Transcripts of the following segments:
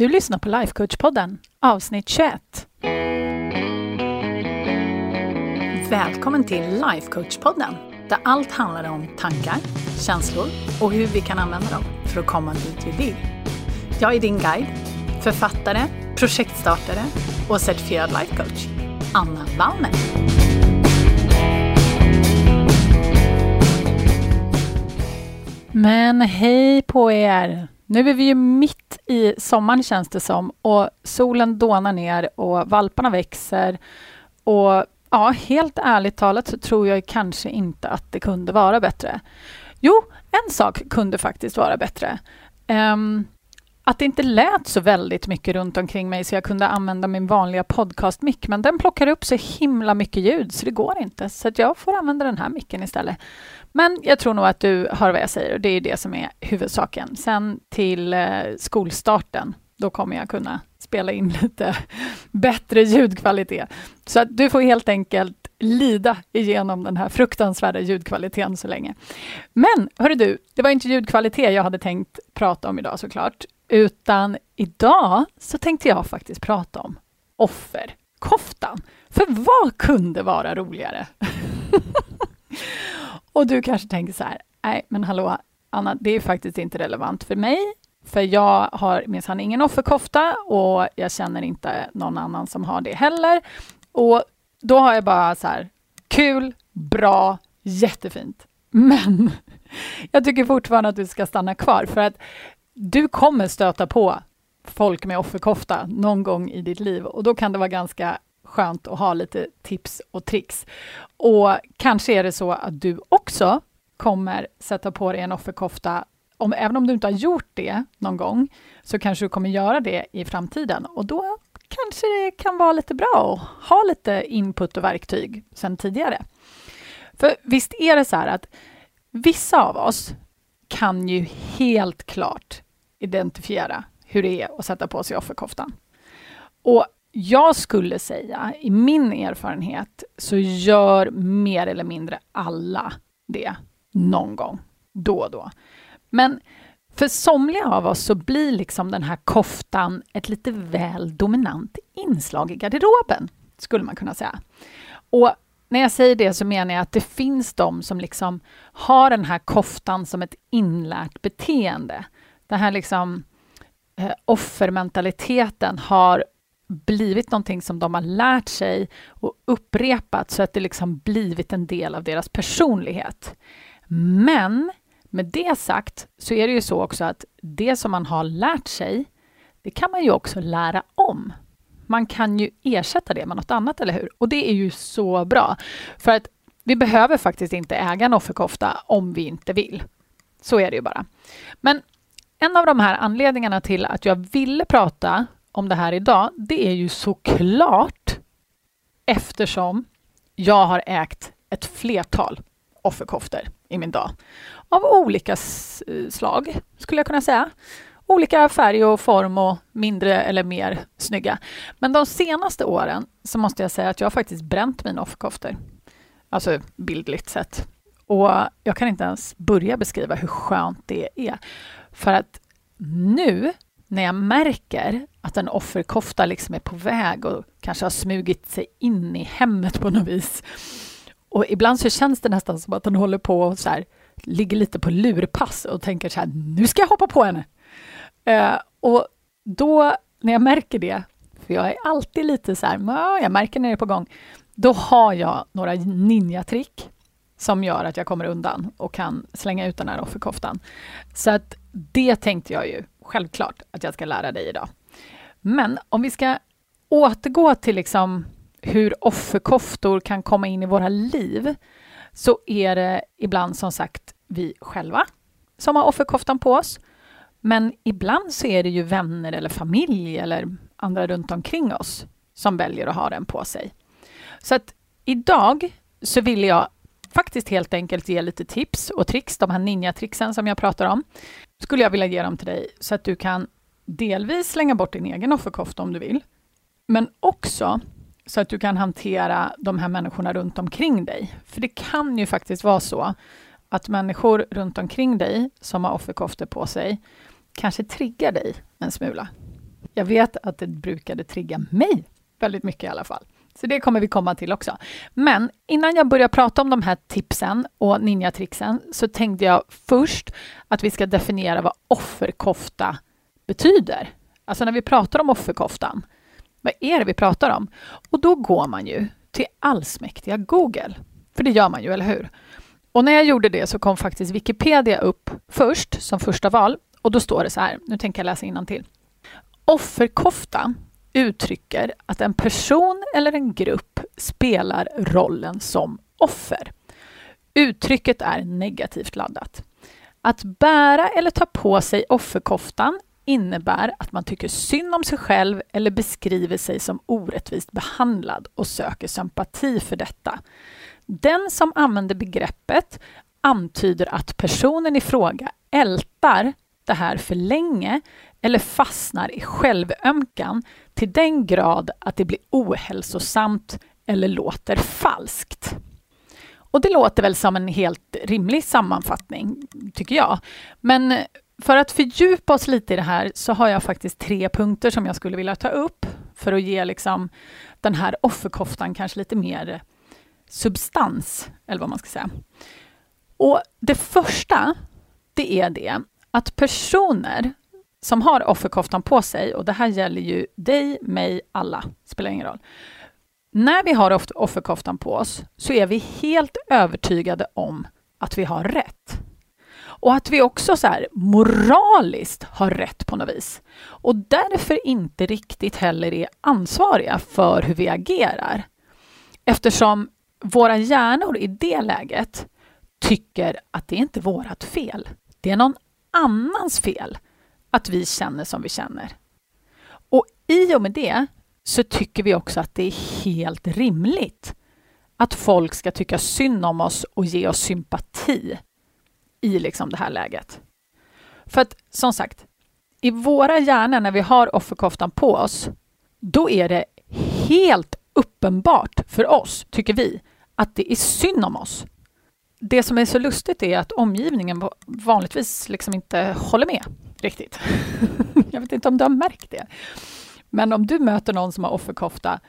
Du lyssnar på Lifecoach-podden, avsnitt 21. Välkommen till Lifecoach-podden, där allt handlar om tankar, känslor och hur vi kan använda dem för att komma dit vi vill. Jag är din guide, författare, projektstartare och certifierad lifecoach, Anna Wallner. Men hej på er! Nu är vi ju mitt i sommaren känns det som och solen dånar ner och valparna växer. Och ja, helt ärligt talat så tror jag kanske inte att det kunde vara bättre. Jo, en sak kunde faktiskt vara bättre. Um, att det inte lät så väldigt mycket runt omkring mig så jag kunde använda min vanliga podcastmick, men den plockar upp så himla mycket ljud så det går inte. Så jag får använda den här micken istället. Men jag tror nog att du hör vad jag säger och det är det som är huvudsaken. Sen till eh, skolstarten, då kommer jag kunna spela in lite bättre ljudkvalitet. Så att du får helt enkelt lida igenom den här fruktansvärda ljudkvaliteten så länge. Men hörru du, det var inte ljudkvalitet jag hade tänkt prata om idag såklart, utan idag så tänkte jag faktiskt prata om offerkoftan. För vad kunde vara roligare? Och du kanske tänker så här, nej men hallå Anna, det är faktiskt inte relevant för mig, för jag har minsann ingen offerkofta och jag känner inte någon annan som har det heller. Och då har jag bara så här, kul, bra, jättefint. Men jag tycker fortfarande att du ska stanna kvar för att du kommer stöta på folk med offerkofta någon gång i ditt liv och då kan det vara ganska skönt att ha lite tips och tricks. Och kanske är det så att du också kommer sätta på dig en offerkofta om, även om du inte har gjort det någon gång, så kanske du kommer göra det i framtiden. Och då kanske det kan vara lite bra att ha lite input och verktyg sedan tidigare. För visst är det så här att vissa av oss kan ju helt klart identifiera hur det är att sätta på sig offerkoftan. Och jag skulle säga, i min erfarenhet, så gör mer eller mindre alla det någon gång, då och då. Men för somliga av oss så blir liksom den här koftan ett lite väl dominant inslag i garderoben, skulle man kunna säga. Och när jag säger det så menar jag att det finns de som liksom har den här koftan som ett inlärt beteende. Den här liksom eh, offermentaliteten har blivit någonting som de har lärt sig och upprepat så att det liksom blivit en del av deras personlighet. Men med det sagt så är det ju så också att det som man har lärt sig, det kan man ju också lära om. Man kan ju ersätta det med något annat, eller hur? Och det är ju så bra. För att vi behöver faktiskt inte äga en offerkofta om vi inte vill. Så är det ju bara. Men en av de här anledningarna till att jag ville prata om det här idag, det är ju såklart eftersom jag har ägt ett flertal offerkoftor i min dag. Av olika slag, skulle jag kunna säga. Olika färg och form och mindre eller mer snygga. Men de senaste åren så måste jag säga att jag har faktiskt bränt mina offerkoftor. Alltså bildligt sett. Och jag kan inte ens börja beskriva hur skönt det är. För att nu när jag märker att en offerkofta liksom är på väg och kanske har smugit sig in i hemmet på något vis. Och ibland så känns det nästan som att den håller på och så här, ligger lite på lurpass och tänker så här, nu ska jag hoppa på henne. Eh, och då, när jag märker det, för jag är alltid lite så här, jag märker när det är på gång, då har jag några ninjatrick som gör att jag kommer undan och kan slänga ut den här offerkoftan. Så att det tänkte jag ju självklart att jag ska lära dig idag. Men om vi ska återgå till liksom hur offerkoftor kan komma in i våra liv, så är det ibland som sagt vi själva som har offerkoftan på oss. Men ibland så är det ju vänner eller familj eller andra runt omkring oss som väljer att ha den på sig. Så att idag så vill jag faktiskt helt enkelt ge lite tips och tricks, de här ninja-tricksen som jag pratar om, skulle jag vilja ge dem till dig så att du kan delvis slänga bort din egen offerkofta om du vill, men också så att du kan hantera de här människorna runt omkring dig. För det kan ju faktiskt vara så att människor runt omkring dig som har offerkoftor på sig kanske triggar dig en smula. Jag vet att det brukade trigga mig väldigt mycket i alla fall. Så det kommer vi komma till också. Men innan jag börjar prata om de här tipsen och ninjatrixen så tänkte jag först att vi ska definiera vad offerkofta betyder. Alltså när vi pratar om offerkoftan, vad är det vi pratar om? Och då går man ju till allsmäktiga Google. För det gör man ju, eller hur? Och när jag gjorde det så kom faktiskt Wikipedia upp först som första val och då står det så här, nu tänker jag läsa till. Offerkofta uttrycker att en person eller en grupp spelar rollen som offer. Uttrycket är negativt laddat. Att bära eller ta på sig offerkoftan innebär att man tycker synd om sig själv eller beskriver sig som orättvist behandlad och söker sympati för detta. Den som använder begreppet antyder att personen i fråga ältar det här för länge eller fastnar i självömkan till den grad att det blir ohälsosamt eller låter falskt. Och det låter väl som en helt rimlig sammanfattning, tycker jag. Men för att fördjupa oss lite i det här så har jag faktiskt tre punkter som jag skulle vilja ta upp för att ge liksom den här offerkoftan kanske lite mer substans, eller vad man ska säga. Och Det första, det är det att personer som har offerkoftan på sig, och det här gäller ju dig, mig, alla, spelar ingen roll. När vi har offerkoftan på oss så är vi helt övertygade om att vi har rätt. Och att vi också så här, moraliskt har rätt på något vis. Och därför inte riktigt heller är ansvariga för hur vi agerar. Eftersom våra hjärnor i det läget tycker att det är inte vårt fel. Det är någon annans fel att vi känner som vi känner. Och i och med det så tycker vi också att det är helt rimligt att folk ska tycka synd om oss och ge oss sympati i liksom det här läget. För att som sagt, i våra hjärnor när vi har offerkoftan på oss, då är det helt uppenbart för oss, tycker vi, att det är synd om oss. Det som är så lustigt är att omgivningen vanligtvis liksom inte håller med riktigt. Jag vet inte om du har märkt det. Men om du möter någon som har offerkofta,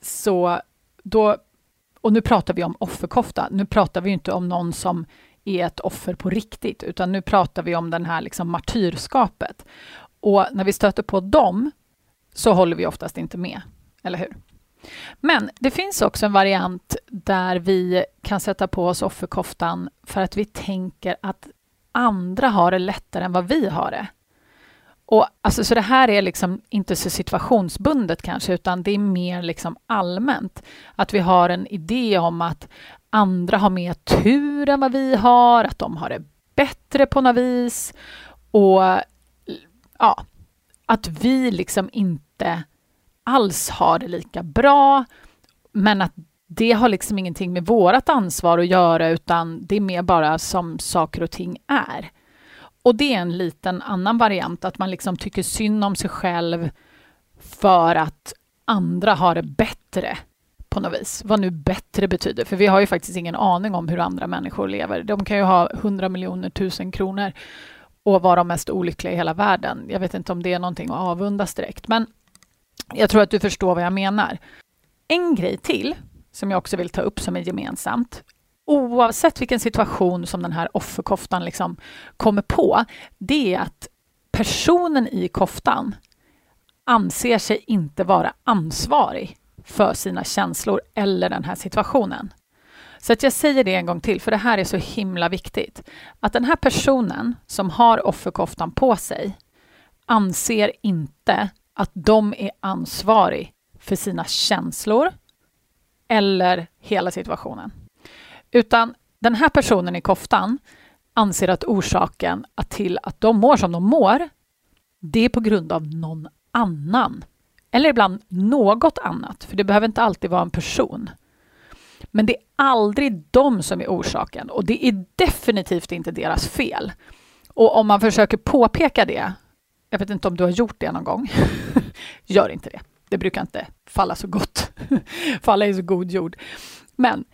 så då, och nu pratar vi om offerkofta, nu pratar vi inte om någon som är ett offer på riktigt, utan nu pratar vi om den här liksom martyrskapet. Och när vi stöter på dem så håller vi oftast inte med, eller hur? Men det finns också en variant där vi kan sätta på oss offerkoftan för att vi tänker att andra har det lättare än vad vi har det. Och alltså, så det här är liksom inte så situationsbundet kanske, utan det är mer liksom allmänt. Att vi har en idé om att andra har mer tur än vad vi har, att de har det bättre på något vis. Och ja, att vi liksom inte alls har det lika bra, men att det har liksom ingenting med vårt ansvar att göra, utan det är mer bara som saker och ting är. Och det är en liten annan variant, att man liksom tycker synd om sig själv för att andra har det bättre på något vis. Vad nu bättre betyder, för vi har ju faktiskt ingen aning om hur andra människor lever. De kan ju ha hundra miljoner tusen kronor och vara de mest olyckliga i hela världen. Jag vet inte om det är någonting att avundas direkt, men jag tror att du förstår vad jag menar. En grej till som jag också vill ta upp som är gemensamt. Oavsett vilken situation som den här offerkoftan liksom kommer på, det är att personen i koftan anser sig inte vara ansvarig för sina känslor eller den här situationen. Så att jag säger det en gång till, för det här är så himla viktigt. Att den här personen som har offerkoftan på sig anser inte att de är ansvarig för sina känslor eller hela situationen. Utan den här personen i koftan anser att orsaken till att de mår som de mår, det är på grund av någon annan. Eller ibland något annat, för det behöver inte alltid vara en person. Men det är aldrig de som är orsaken och det är definitivt inte deras fel. Och om man försöker påpeka det, jag vet inte om du har gjort det någon gång, gör inte det. Det brukar inte falla så gott, falla i så god jord. Men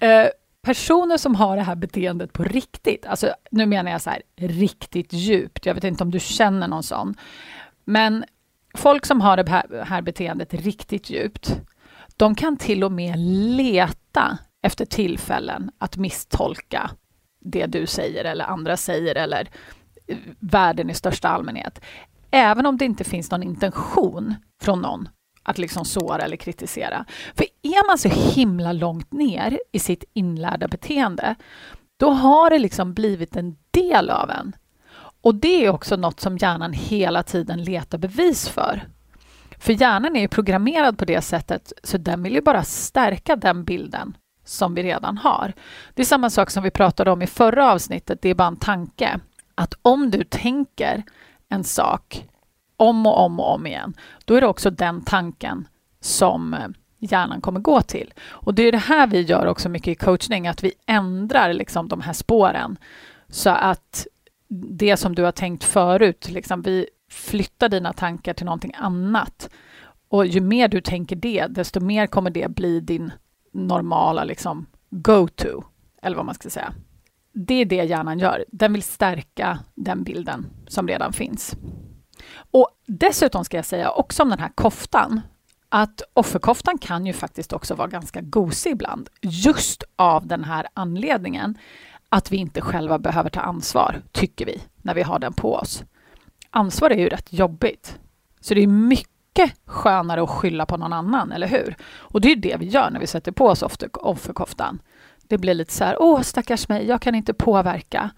eh, personer som har det här beteendet på riktigt, alltså nu menar jag så här riktigt djupt, jag vet inte om du känner någon sån, men folk som har det här beteendet riktigt djupt, de kan till och med leta efter tillfällen att misstolka det du säger eller andra säger eller eh, världen i största allmänhet. Även om det inte finns någon intention från någon att liksom såra eller kritisera. För är man så himla långt ner i sitt inlärda beteende, då har det liksom blivit en del av en. Och det är också något som hjärnan hela tiden letar bevis för. För hjärnan är programmerad på det sättet, så den vill ju bara stärka den bilden som vi redan har. Det är samma sak som vi pratade om i förra avsnittet, det är bara en tanke. Att om du tänker en sak om och om och om igen, då är det också den tanken som eh, hjärnan kommer gå till. Och det är det här vi gör också mycket i coachning, att vi ändrar liksom de här spåren så att det som du har tänkt förut, liksom vi flyttar dina tankar till någonting annat. Och ju mer du tänker det, desto mer kommer det bli din normala liksom, go-to, eller vad man ska säga. Det är det hjärnan gör. Den vill stärka den bilden som redan finns. Och dessutom ska jag säga också om den här koftan, att offerkoftan kan ju faktiskt också vara ganska gosig ibland, just av den här anledningen att vi inte själva behöver ta ansvar, tycker vi, när vi har den på oss. Ansvar är ju rätt jobbigt. Så det är mycket skönare att skylla på någon annan, eller hur? Och det är det vi gör när vi sätter på oss offerkoftan. Det blir lite så här, åh stackars mig, jag kan inte påverka.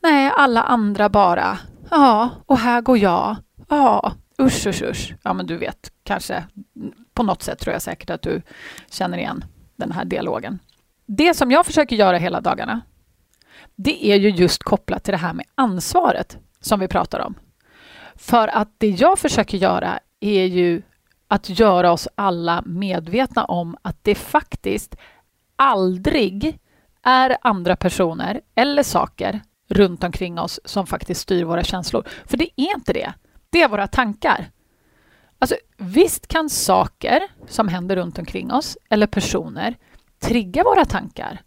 Nej, alla andra bara. Ja, och här går jag. Ja, usch, usch, usch. Ja, men du vet, kanske på något sätt tror jag säkert att du känner igen den här dialogen. Det som jag försöker göra hela dagarna, det är ju just kopplat till det här med ansvaret som vi pratar om. För att det jag försöker göra är ju att göra oss alla medvetna om att det faktiskt aldrig är andra personer eller saker runt omkring oss som faktiskt styr våra känslor. För det är inte det. Det är våra tankar. Alltså, visst kan saker som händer runt omkring oss eller personer trigga våra tankar.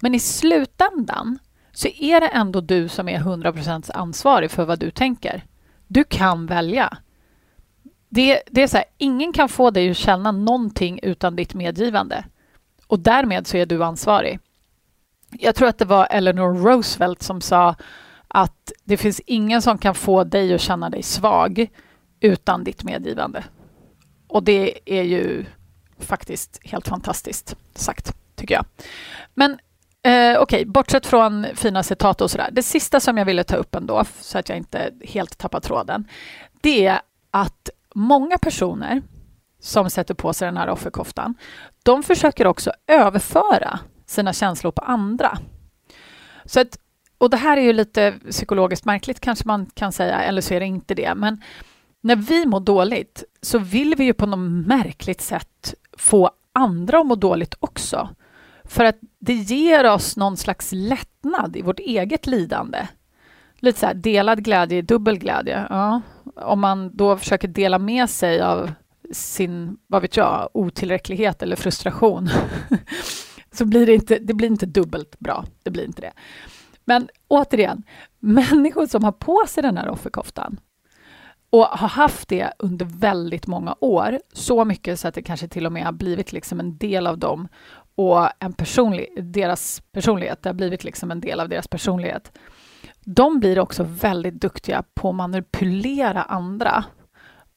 Men i slutändan så är det ändå du som är 100% ansvarig för vad du tänker. Du kan välja. Det, det är så här, ingen kan få dig att känna någonting utan ditt medgivande. Och därmed så är du ansvarig. Jag tror att det var Eleanor Roosevelt som sa att det finns ingen som kan få dig att känna dig svag utan ditt medgivande. Och det är ju faktiskt helt fantastiskt sagt, tycker jag. Men eh, okej, okay, bortsett från fina citat och sådär. Det sista som jag ville ta upp ändå, så att jag inte helt tappar tråden, det är att många personer som sätter på sig den här offerkoftan, de försöker också överföra sina känslor på andra. Så att, och det här är ju lite psykologiskt märkligt kanske man kan säga, eller så är det inte det. Men när vi mår dåligt så vill vi ju på något märkligt sätt få andra att må dåligt också. För att det ger oss någon slags lättnad i vårt eget lidande. Lite så här, delad glädje är dubbel glädje. Ja. Om man då försöker dela med sig av sin, vad vet jag, otillräcklighet eller frustration så blir det inte, det blir inte dubbelt bra. Det blir inte det. Men återigen, människor som har på sig den här offerkoftan och har haft det under väldigt många år, så mycket så att det kanske till och med har blivit liksom en del av dem och en personlig, deras personlighet, det har blivit liksom en del av deras personlighet. De blir också väldigt duktiga på att manipulera andra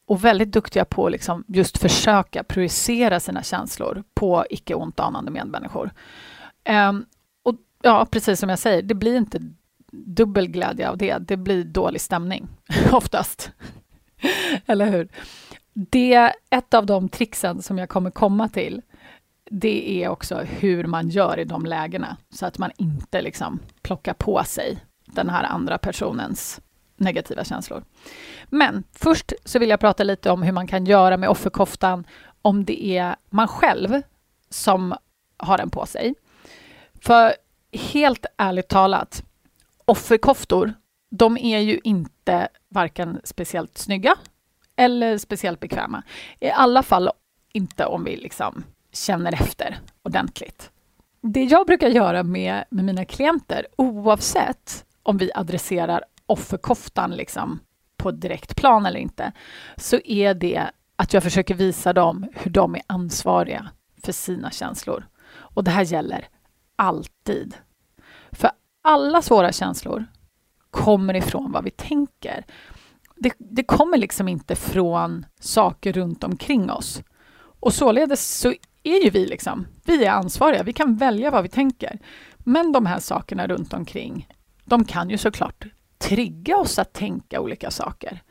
och väldigt duktiga på att liksom just försöka projicera sina känslor på icke ont anande medmänniskor. Um, ja, precis som jag säger, det blir inte dubbel glädje av det. Det blir dålig stämning oftast. Eller hur? Det, ett av de tricksen som jag kommer komma till, det är också hur man gör i de lägena, så att man inte liksom plockar på sig den här andra personens negativa känslor. Men först så vill jag prata lite om hur man kan göra med offerkoftan om det är man själv som har den på sig. För helt ärligt talat, offerkoftor, de är ju inte varken speciellt snygga eller speciellt bekväma. I alla fall inte om vi liksom känner efter ordentligt. Det jag brukar göra med, med mina klienter, oavsett om vi adresserar offerkoftan liksom på direkt plan eller inte, så är det att jag försöker visa dem hur de är ansvariga för sina känslor. Och det här gäller alltid. För alla svåra känslor kommer ifrån vad vi tänker. Det, det kommer liksom inte från saker runt omkring oss. Och således så är ju vi liksom, vi är ansvariga, vi kan välja vad vi tänker. Men de här sakerna runt omkring, de kan ju såklart trigga oss att tänka olika saker.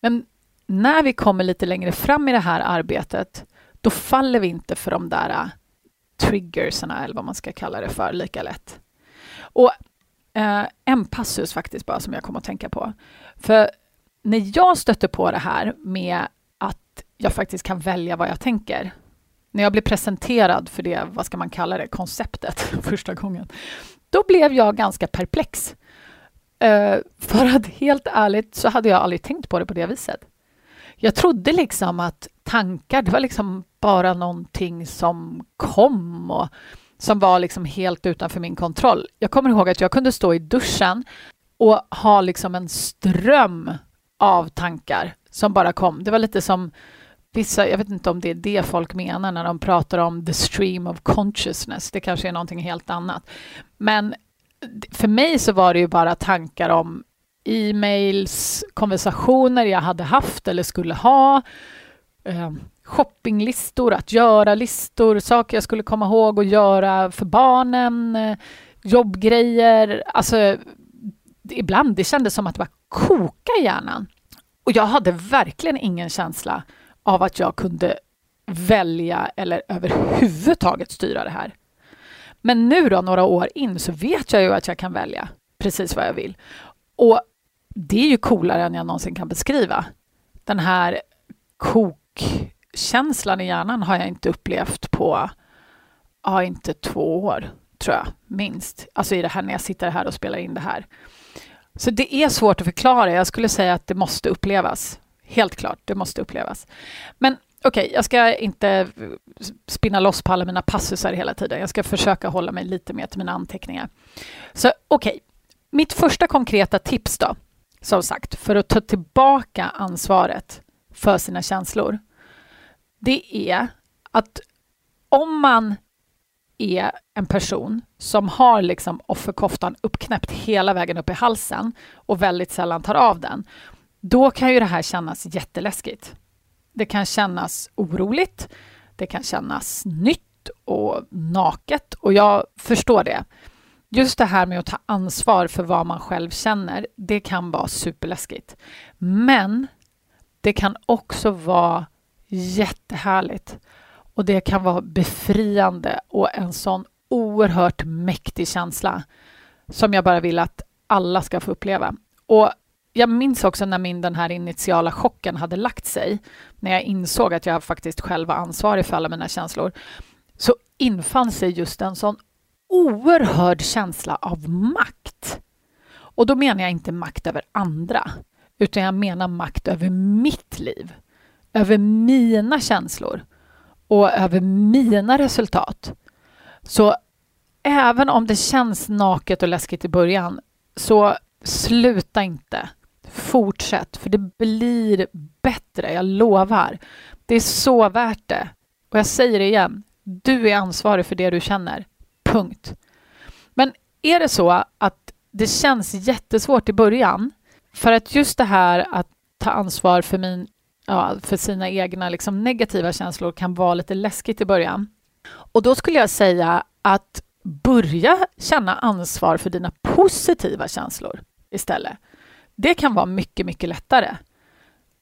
Men när vi kommer lite längre fram i det här arbetet, då faller vi inte för de där triggerserna, eller vad man ska kalla det för, lika lätt. Och eh, en passus faktiskt bara som jag kommer att tänka på. För när jag stötte på det här med att jag faktiskt kan välja vad jag tänker, när jag blev presenterad för det, vad ska man kalla det, konceptet första gången, då blev jag ganska perplex. Eh, för att helt ärligt så hade jag aldrig tänkt på det på det viset. Jag trodde liksom att tankar, det var liksom bara någonting som kom och som var liksom helt utanför min kontroll. Jag kommer ihåg att jag kunde stå i duschen och ha liksom en ström av tankar som bara kom. Det var lite som vissa, jag vet inte om det är det folk menar när de pratar om the stream of consciousness. Det kanske är någonting helt annat. Men för mig så var det ju bara tankar om e-mails, konversationer jag hade haft eller skulle ha, eh, shoppinglistor, att göra-listor, saker jag skulle komma ihåg att göra för barnen, eh, jobbgrejer. Alltså, ibland det kändes som att det bara koka i hjärnan. Och jag hade verkligen ingen känsla av att jag kunde välja eller överhuvudtaget styra det här. Men nu då, några år in, så vet jag ju att jag kan välja precis vad jag vill. Och det är ju coolare än jag någonsin kan beskriva. Den här känslan i hjärnan har jag inte upplevt på, ja, inte två år, tror jag, minst. Alltså i det här när jag sitter här och spelar in det här. Så det är svårt att förklara. Jag skulle säga att det måste upplevas. Helt klart, det måste upplevas. Men okej, okay, jag ska inte spinna loss på alla mina passusar hela tiden. Jag ska försöka hålla mig lite mer till mina anteckningar. Så okej, okay. mitt första konkreta tips då, som sagt, för att ta tillbaka ansvaret för sina känslor, det är att om man är en person som har liksom offerkoftan uppknäppt hela vägen upp i halsen och väldigt sällan tar av den, då kan ju det här kännas jätteläskigt. Det kan kännas oroligt, det kan kännas nytt och naket och jag förstår det. Just det här med att ta ansvar för vad man själv känner, det kan vara superläskigt. Men det kan också vara jättehärligt och det kan vara befriande och en sån oerhört mäktig känsla som jag bara vill att alla ska få uppleva. Och jag minns också när min den här initiala chocken hade lagt sig, när jag insåg att jag faktiskt själv var ansvarig för alla mina känslor, så infann sig just en sån oerhörd känsla av makt. Och då menar jag inte makt över andra, utan jag menar makt över mitt liv, över mina känslor och över mina resultat. Så även om det känns naket och läskigt i början, så sluta inte. Fortsätt, för det blir bättre, jag lovar. Det är så värt det. Och jag säger det igen, du är ansvarig för det du känner. Punkt. Men är det så att det känns jättesvårt i början, för att just det här att ta ansvar för, min, ja, för sina egna liksom, negativa känslor kan vara lite läskigt i början. Och då skulle jag säga att börja känna ansvar för dina positiva känslor istället. Det kan vara mycket, mycket lättare.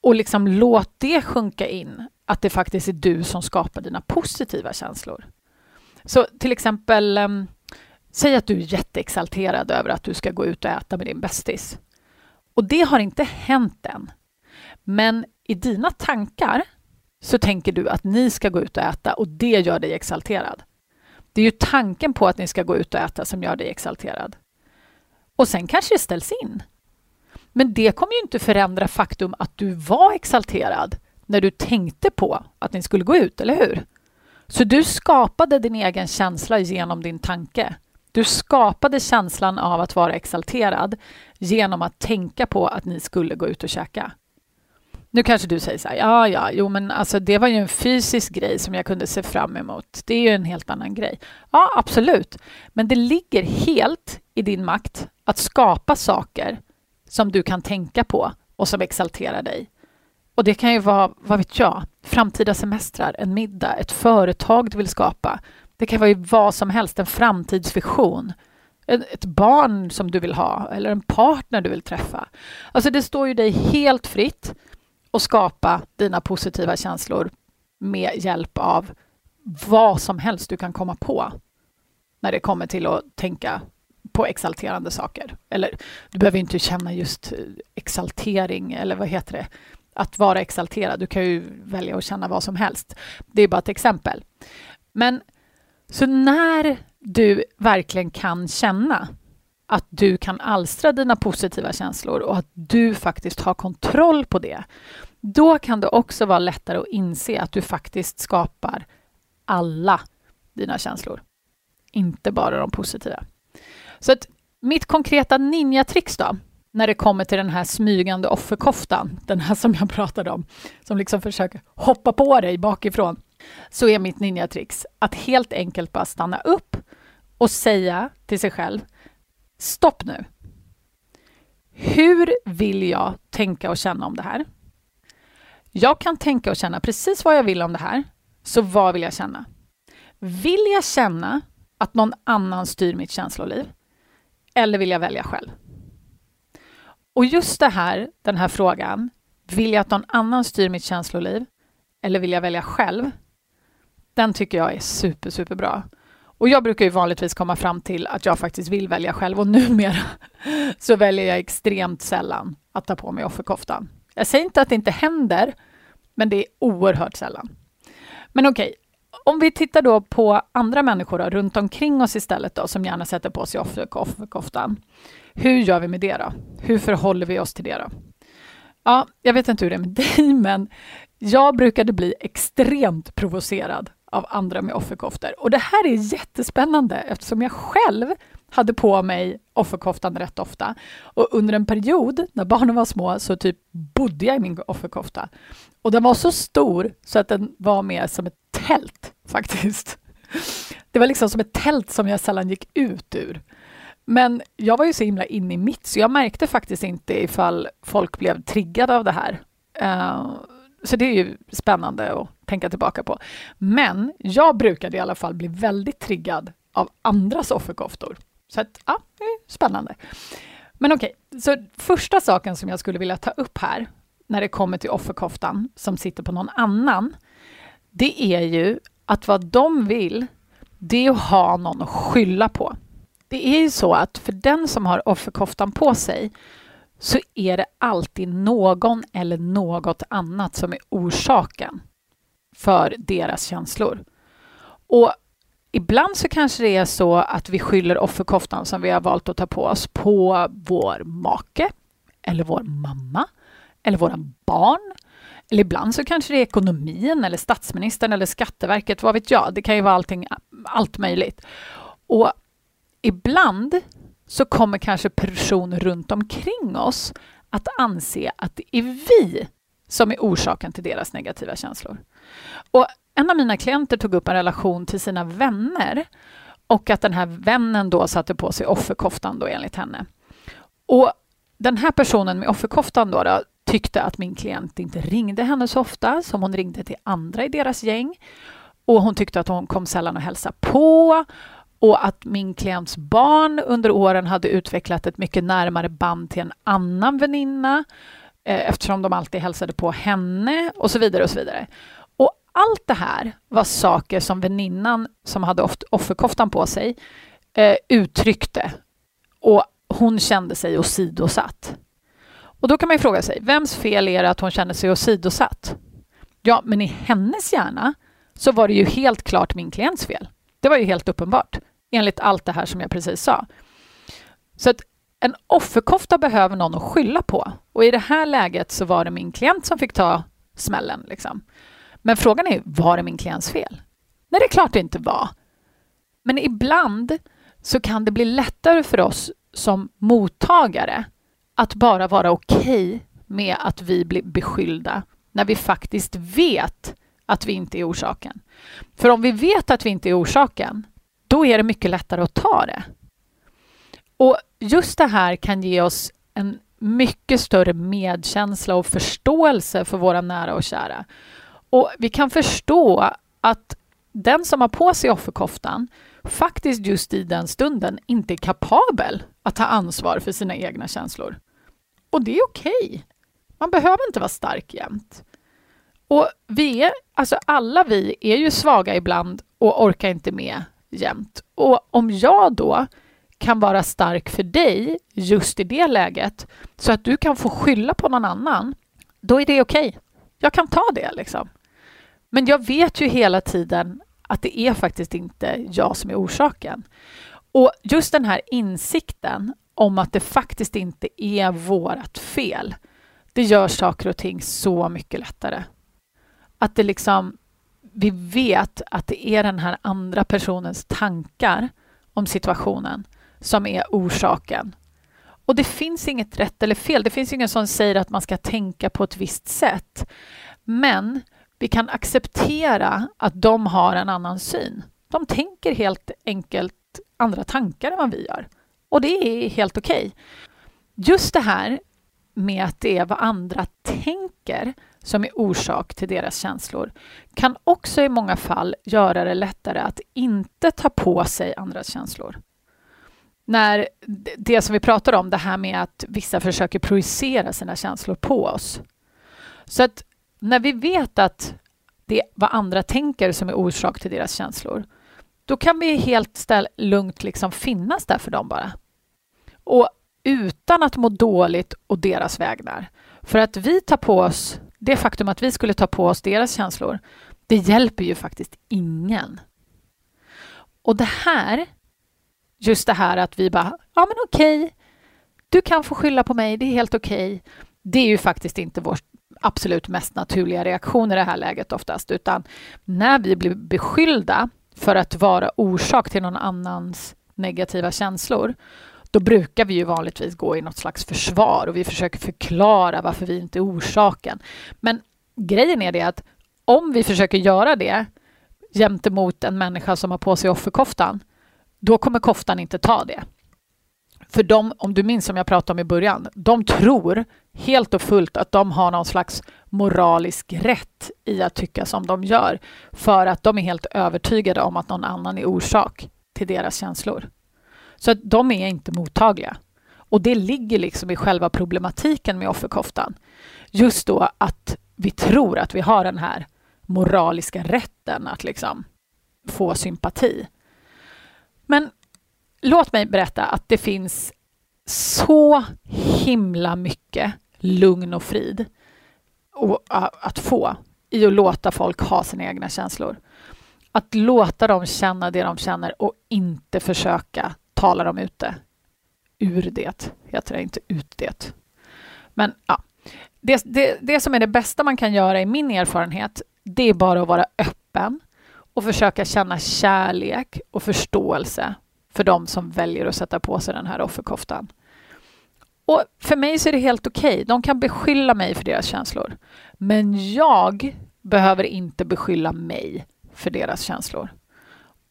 Och liksom låt det sjunka in, att det faktiskt är du som skapar dina positiva känslor. Så till exempel, ehm, säg att du är jätteexalterad över att du ska gå ut och äta med din bästis. Och det har inte hänt än. Men i dina tankar så tänker du att ni ska gå ut och äta och det gör dig exalterad. Det är ju tanken på att ni ska gå ut och äta som gör dig exalterad. Och sen kanske det ställs in. Men det kommer ju inte förändra faktum att du var exalterad när du tänkte på att ni skulle gå ut, eller hur? Så du skapade din egen känsla genom din tanke. Du skapade känslan av att vara exalterad genom att tänka på att ni skulle gå ut och käka. Nu kanske du säger så här, ja, ja, jo, men alltså det var ju en fysisk grej som jag kunde se fram emot. Det är ju en helt annan grej. Ja, absolut. Men det ligger helt i din makt att skapa saker som du kan tänka på och som exalterar dig. Och det kan ju vara, vad vet jag, framtida semestrar, en middag, ett företag du vill skapa. Det kan vara vad som helst, en framtidsvision. Ett barn som du vill ha eller en partner du vill träffa. Alltså det står ju dig helt fritt att skapa dina positiva känslor med hjälp av vad som helst du kan komma på när det kommer till att tänka på exalterande saker. Eller du behöver inte känna just eh, exaltering eller vad heter det? Att vara exalterad. Du kan ju välja att känna vad som helst. Det är bara ett exempel. Men så när du verkligen kan känna att du kan alstra dina positiva känslor och att du faktiskt har kontroll på det, då kan det också vara lättare att inse att du faktiskt skapar alla dina känslor, inte bara de positiva. Så att mitt konkreta ninjatrix då, när det kommer till den här smygande offerkoftan, den här som jag pratade om, som liksom försöker hoppa på dig bakifrån, så är mitt ninjatrix att helt enkelt bara stanna upp och säga till sig själv, stopp nu. Hur vill jag tänka och känna om det här? Jag kan tänka och känna precis vad jag vill om det här, så vad vill jag känna? Vill jag känna att någon annan styr mitt känsloliv? Eller vill jag välja själv? Och just det här, den här frågan, vill jag att någon annan styr mitt känsloliv? Eller vill jag välja själv? Den tycker jag är super, super bra. Och jag brukar ju vanligtvis komma fram till att jag faktiskt vill välja själv och numera så väljer jag extremt sällan att ta på mig offerkoftan. Jag säger inte att det inte händer, men det är oerhört sällan. Men okej, okay, om vi tittar då på andra människor då, runt omkring oss istället då, som gärna sätter på sig offerkoftan. Hur gör vi med det då? Hur förhåller vi oss till det då? Ja, jag vet inte hur det är med dig, men jag brukade bli extremt provocerad av andra med offerkoftor. Och det här är jättespännande eftersom jag själv hade på mig offerkoftan rätt ofta. Och under en period när barnen var små så typ bodde jag i min offerkofta. Och den var så stor så att den var mer som ett tält faktiskt. Det var liksom som ett tält som jag sällan gick ut ur. Men jag var ju så himla inne i mitt så jag märkte faktiskt inte ifall folk blev triggade av det här. Uh, så det är ju spännande att tänka tillbaka på. Men jag brukade i alla fall bli väldigt triggad av andras offerkoftor. Så att, ja, det är spännande. Men okej, okay, så första saken som jag skulle vilja ta upp här när det kommer till offerkoftan som sitter på någon annan, det är ju att vad de vill, det är att ha någon att skylla på. Det är ju så att för den som har offerkoftan på sig så är det alltid någon eller något annat som är orsaken för deras känslor. Och ibland så kanske det är så att vi skyller offerkoftan som vi har valt att ta på oss på vår make eller vår mamma eller våra barn. Eller ibland så kanske det är ekonomin eller statsministern eller Skatteverket, vad vet jag. Det kan ju vara allting, allt möjligt. Och ibland så kommer kanske personer runt omkring oss att anse att det är vi som är orsaken till deras negativa känslor. Och en av mina klienter tog upp en relation till sina vänner och att den här vännen då satte på sig offerkoftan då enligt henne. Och den här personen med offerkoftan då, då tyckte att min klient inte ringde henne så ofta som hon ringde till andra i deras gäng. Och hon tyckte att hon kom sällan och hälsade på och att min klients barn under åren hade utvecklat ett mycket närmare band till en annan väninna eh, eftersom de alltid hälsade på henne och så vidare och så vidare. Och allt det här var saker som väninnan som hade offerkoftan på sig eh, uttryckte och hon kände sig åsidosatt. Och då kan man ju fråga sig, vems fel är det att hon känner sig åsidosatt? Ja, men i hennes hjärna så var det ju helt klart min klients fel. Det var ju helt uppenbart enligt allt det här som jag precis sa. Så att en offerkofta behöver någon att skylla på. Och i det här läget så var det min klient som fick ta smällen. Liksom. Men frågan är, var det min klients fel? Nej, det är klart det inte var. Men ibland så kan det bli lättare för oss som mottagare att bara vara okej okay med att vi blir beskyllda när vi faktiskt vet att vi inte är orsaken. För om vi vet att vi inte är orsaken, då är det mycket lättare att ta det. Och just det här kan ge oss en mycket större medkänsla och förståelse för våra nära och kära. Och vi kan förstå att den som har på sig offerkoftan faktiskt just i den stunden inte är kapabel att ta ansvar för sina egna känslor. Och det är okej. Okay. Man behöver inte vara stark jämt. Och vi är, alltså alla vi är ju svaga ibland och orkar inte med jämt. Och om jag då kan vara stark för dig just i det läget så att du kan få skylla på någon annan, då är det okej. Okay. Jag kan ta det liksom. Men jag vet ju hela tiden att det är faktiskt inte jag som är orsaken. Och just den här insikten om att det faktiskt inte är vårt fel, det gör saker och ting så mycket lättare. Att det liksom, vi vet att det är den här andra personens tankar om situationen som är orsaken. Och det finns inget rätt eller fel. Det finns ingen som säger att man ska tänka på ett visst sätt. Men vi kan acceptera att de har en annan syn. De tänker helt enkelt andra tankar än vad vi gör. Och det är helt okej. Okay. Just det här med att det är vad andra tänker som är orsak till deras känslor kan också i många fall göra det lättare att inte ta på sig andras känslor. När det som vi pratar om, det här med att vissa försöker projicera sina känslor på oss. Så att när vi vet att det är vad andra tänker som är orsak till deras känslor, då kan vi helt ställ, lugnt liksom finnas där för dem bara. Och utan att må dåligt och deras vägnar. För att vi tar på oss, det faktum att vi skulle ta på oss deras känslor, det hjälper ju faktiskt ingen. Och det här, just det här att vi bara, ja men okej, du kan få skylla på mig, det är helt okej. Det är ju faktiskt inte vår absolut mest naturliga reaktion i det här läget oftast, utan när vi blir beskyllda för att vara orsak till någon annans negativa känslor, då brukar vi ju vanligtvis gå i något slags försvar och vi försöker förklara varför vi inte är orsaken. Men grejen är det att om vi försöker göra det gentemot en människa som har på sig offerkoftan, då kommer koftan inte ta det. För de, om du minns som jag pratade om i början, de tror helt och fullt att de har någon slags moralisk rätt i att tycka som de gör, för att de är helt övertygade om att någon annan är orsak till deras känslor. Så att de är inte mottagliga. Och det ligger liksom i själva problematiken med offerkoftan. Just då att vi tror att vi har den här moraliska rätten att liksom få sympati. Men låt mig berätta att det finns så himla mycket lugn och frid att få i att låta folk ha sina egna känslor. Att låta dem känna det de känner och inte försöka talar de ute. Ur det, heter det, inte ut det. Men ja, det, det, det som är det bästa man kan göra i min erfarenhet, det är bara att vara öppen och försöka känna kärlek och förståelse för de som väljer att sätta på sig den här offerkoftan. Och för mig så är det helt okej. Okay. De kan beskylla mig för deras känslor. Men jag behöver inte beskylla mig för deras känslor.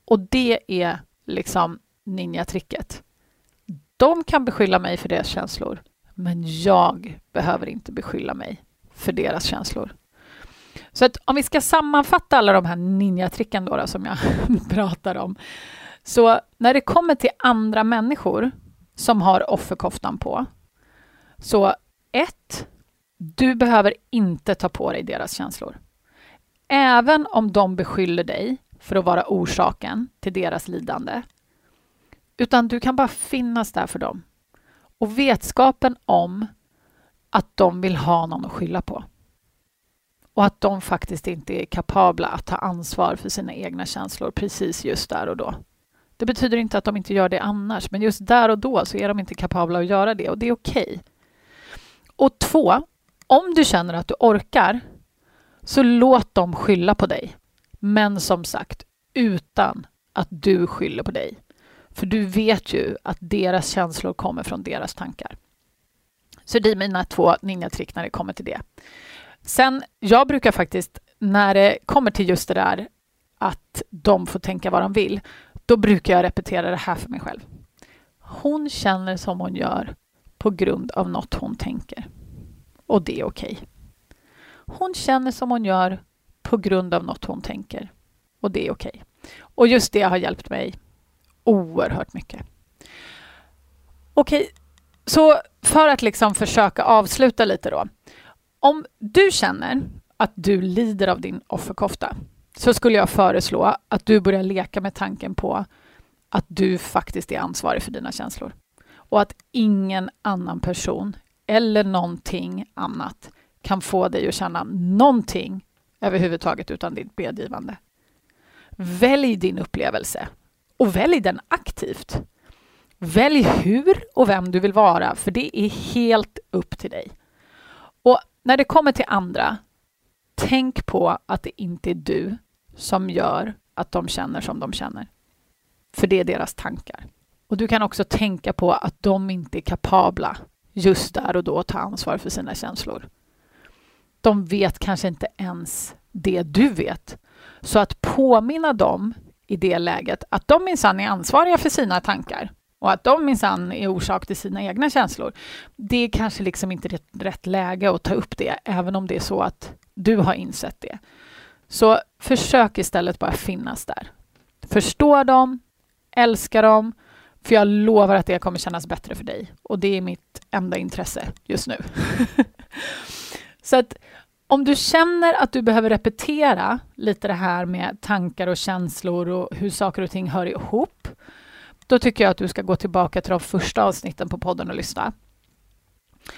Och det är liksom ninjatricket. De kan beskylla mig för deras känslor, men jag behöver inte beskylla mig för deras känslor. Så att om vi ska sammanfatta alla de här ninjatricken då, då som jag pratar om. Så när det kommer till andra människor som har offerkoftan på. Så ett, du behöver inte ta på dig deras känslor. Även om de beskyller dig för att vara orsaken till deras lidande utan du kan bara finnas där för dem. Och vetskapen om att de vill ha någon att skylla på. Och att de faktiskt inte är kapabla att ta ansvar för sina egna känslor precis just där och då. Det betyder inte att de inte gör det annars, men just där och då så är de inte kapabla att göra det och det är okej. Okay. Och två, om du känner att du orkar, så låt dem skylla på dig. Men som sagt, utan att du skyller på dig. För du vet ju att deras känslor kommer från deras tankar. Så det är mina två ninjatrick när det kommer till det. Sen, jag brukar faktiskt, när det kommer till just det där att de får tänka vad de vill, då brukar jag repetera det här för mig själv. Hon känner som hon gör på grund av något hon tänker. Och det är okej. Okay. Hon känner som hon gör på grund av något hon tänker. Och det är okej. Okay. Och just det har hjälpt mig oerhört mycket. Okej, okay, så för att liksom försöka avsluta lite då. Om du känner att du lider av din offerkofta så skulle jag föreslå att du börjar leka med tanken på att du faktiskt är ansvarig för dina känslor och att ingen annan person eller någonting annat kan få dig att känna någonting överhuvudtaget utan ditt medgivande. Välj din upplevelse och välj den aktivt. Välj hur och vem du vill vara, för det är helt upp till dig. Och när det kommer till andra, tänk på att det inte är du som gör att de känner som de känner. För det är deras tankar. Och du kan också tänka på att de inte är kapabla just där och då att ta ansvar för sina känslor. De vet kanske inte ens det du vet. Så att påminna dem i det läget att de minsann är ansvariga för sina tankar och att de minsann är orsak till sina egna känslor. Det är kanske liksom inte rätt, rätt läge att ta upp det, även om det är så att du har insett det. Så försök istället bara finnas där. Förstå dem, älska dem, för jag lovar att det kommer kännas bättre för dig. Och det är mitt enda intresse just nu. så att om du känner att du behöver repetera lite det här med tankar och känslor och hur saker och ting hör ihop, då tycker jag att du ska gå tillbaka till de första avsnitten på podden och lyssna.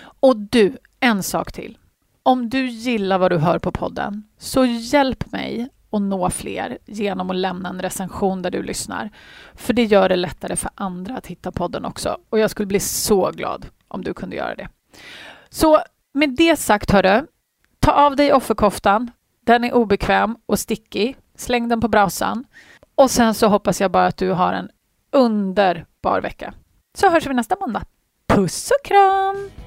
Och du, en sak till. Om du gillar vad du hör på podden, så hjälp mig att nå fler genom att lämna en recension där du lyssnar. För det gör det lättare för andra att hitta podden också. Och jag skulle bli så glad om du kunde göra det. Så med det sagt, hörru, ta av dig offerkoftan. Den är obekväm och stickig. Släng den på brasan. Och sen så hoppas jag bara att du har en underbar vecka. Så hörs vi nästa måndag. Puss och kram!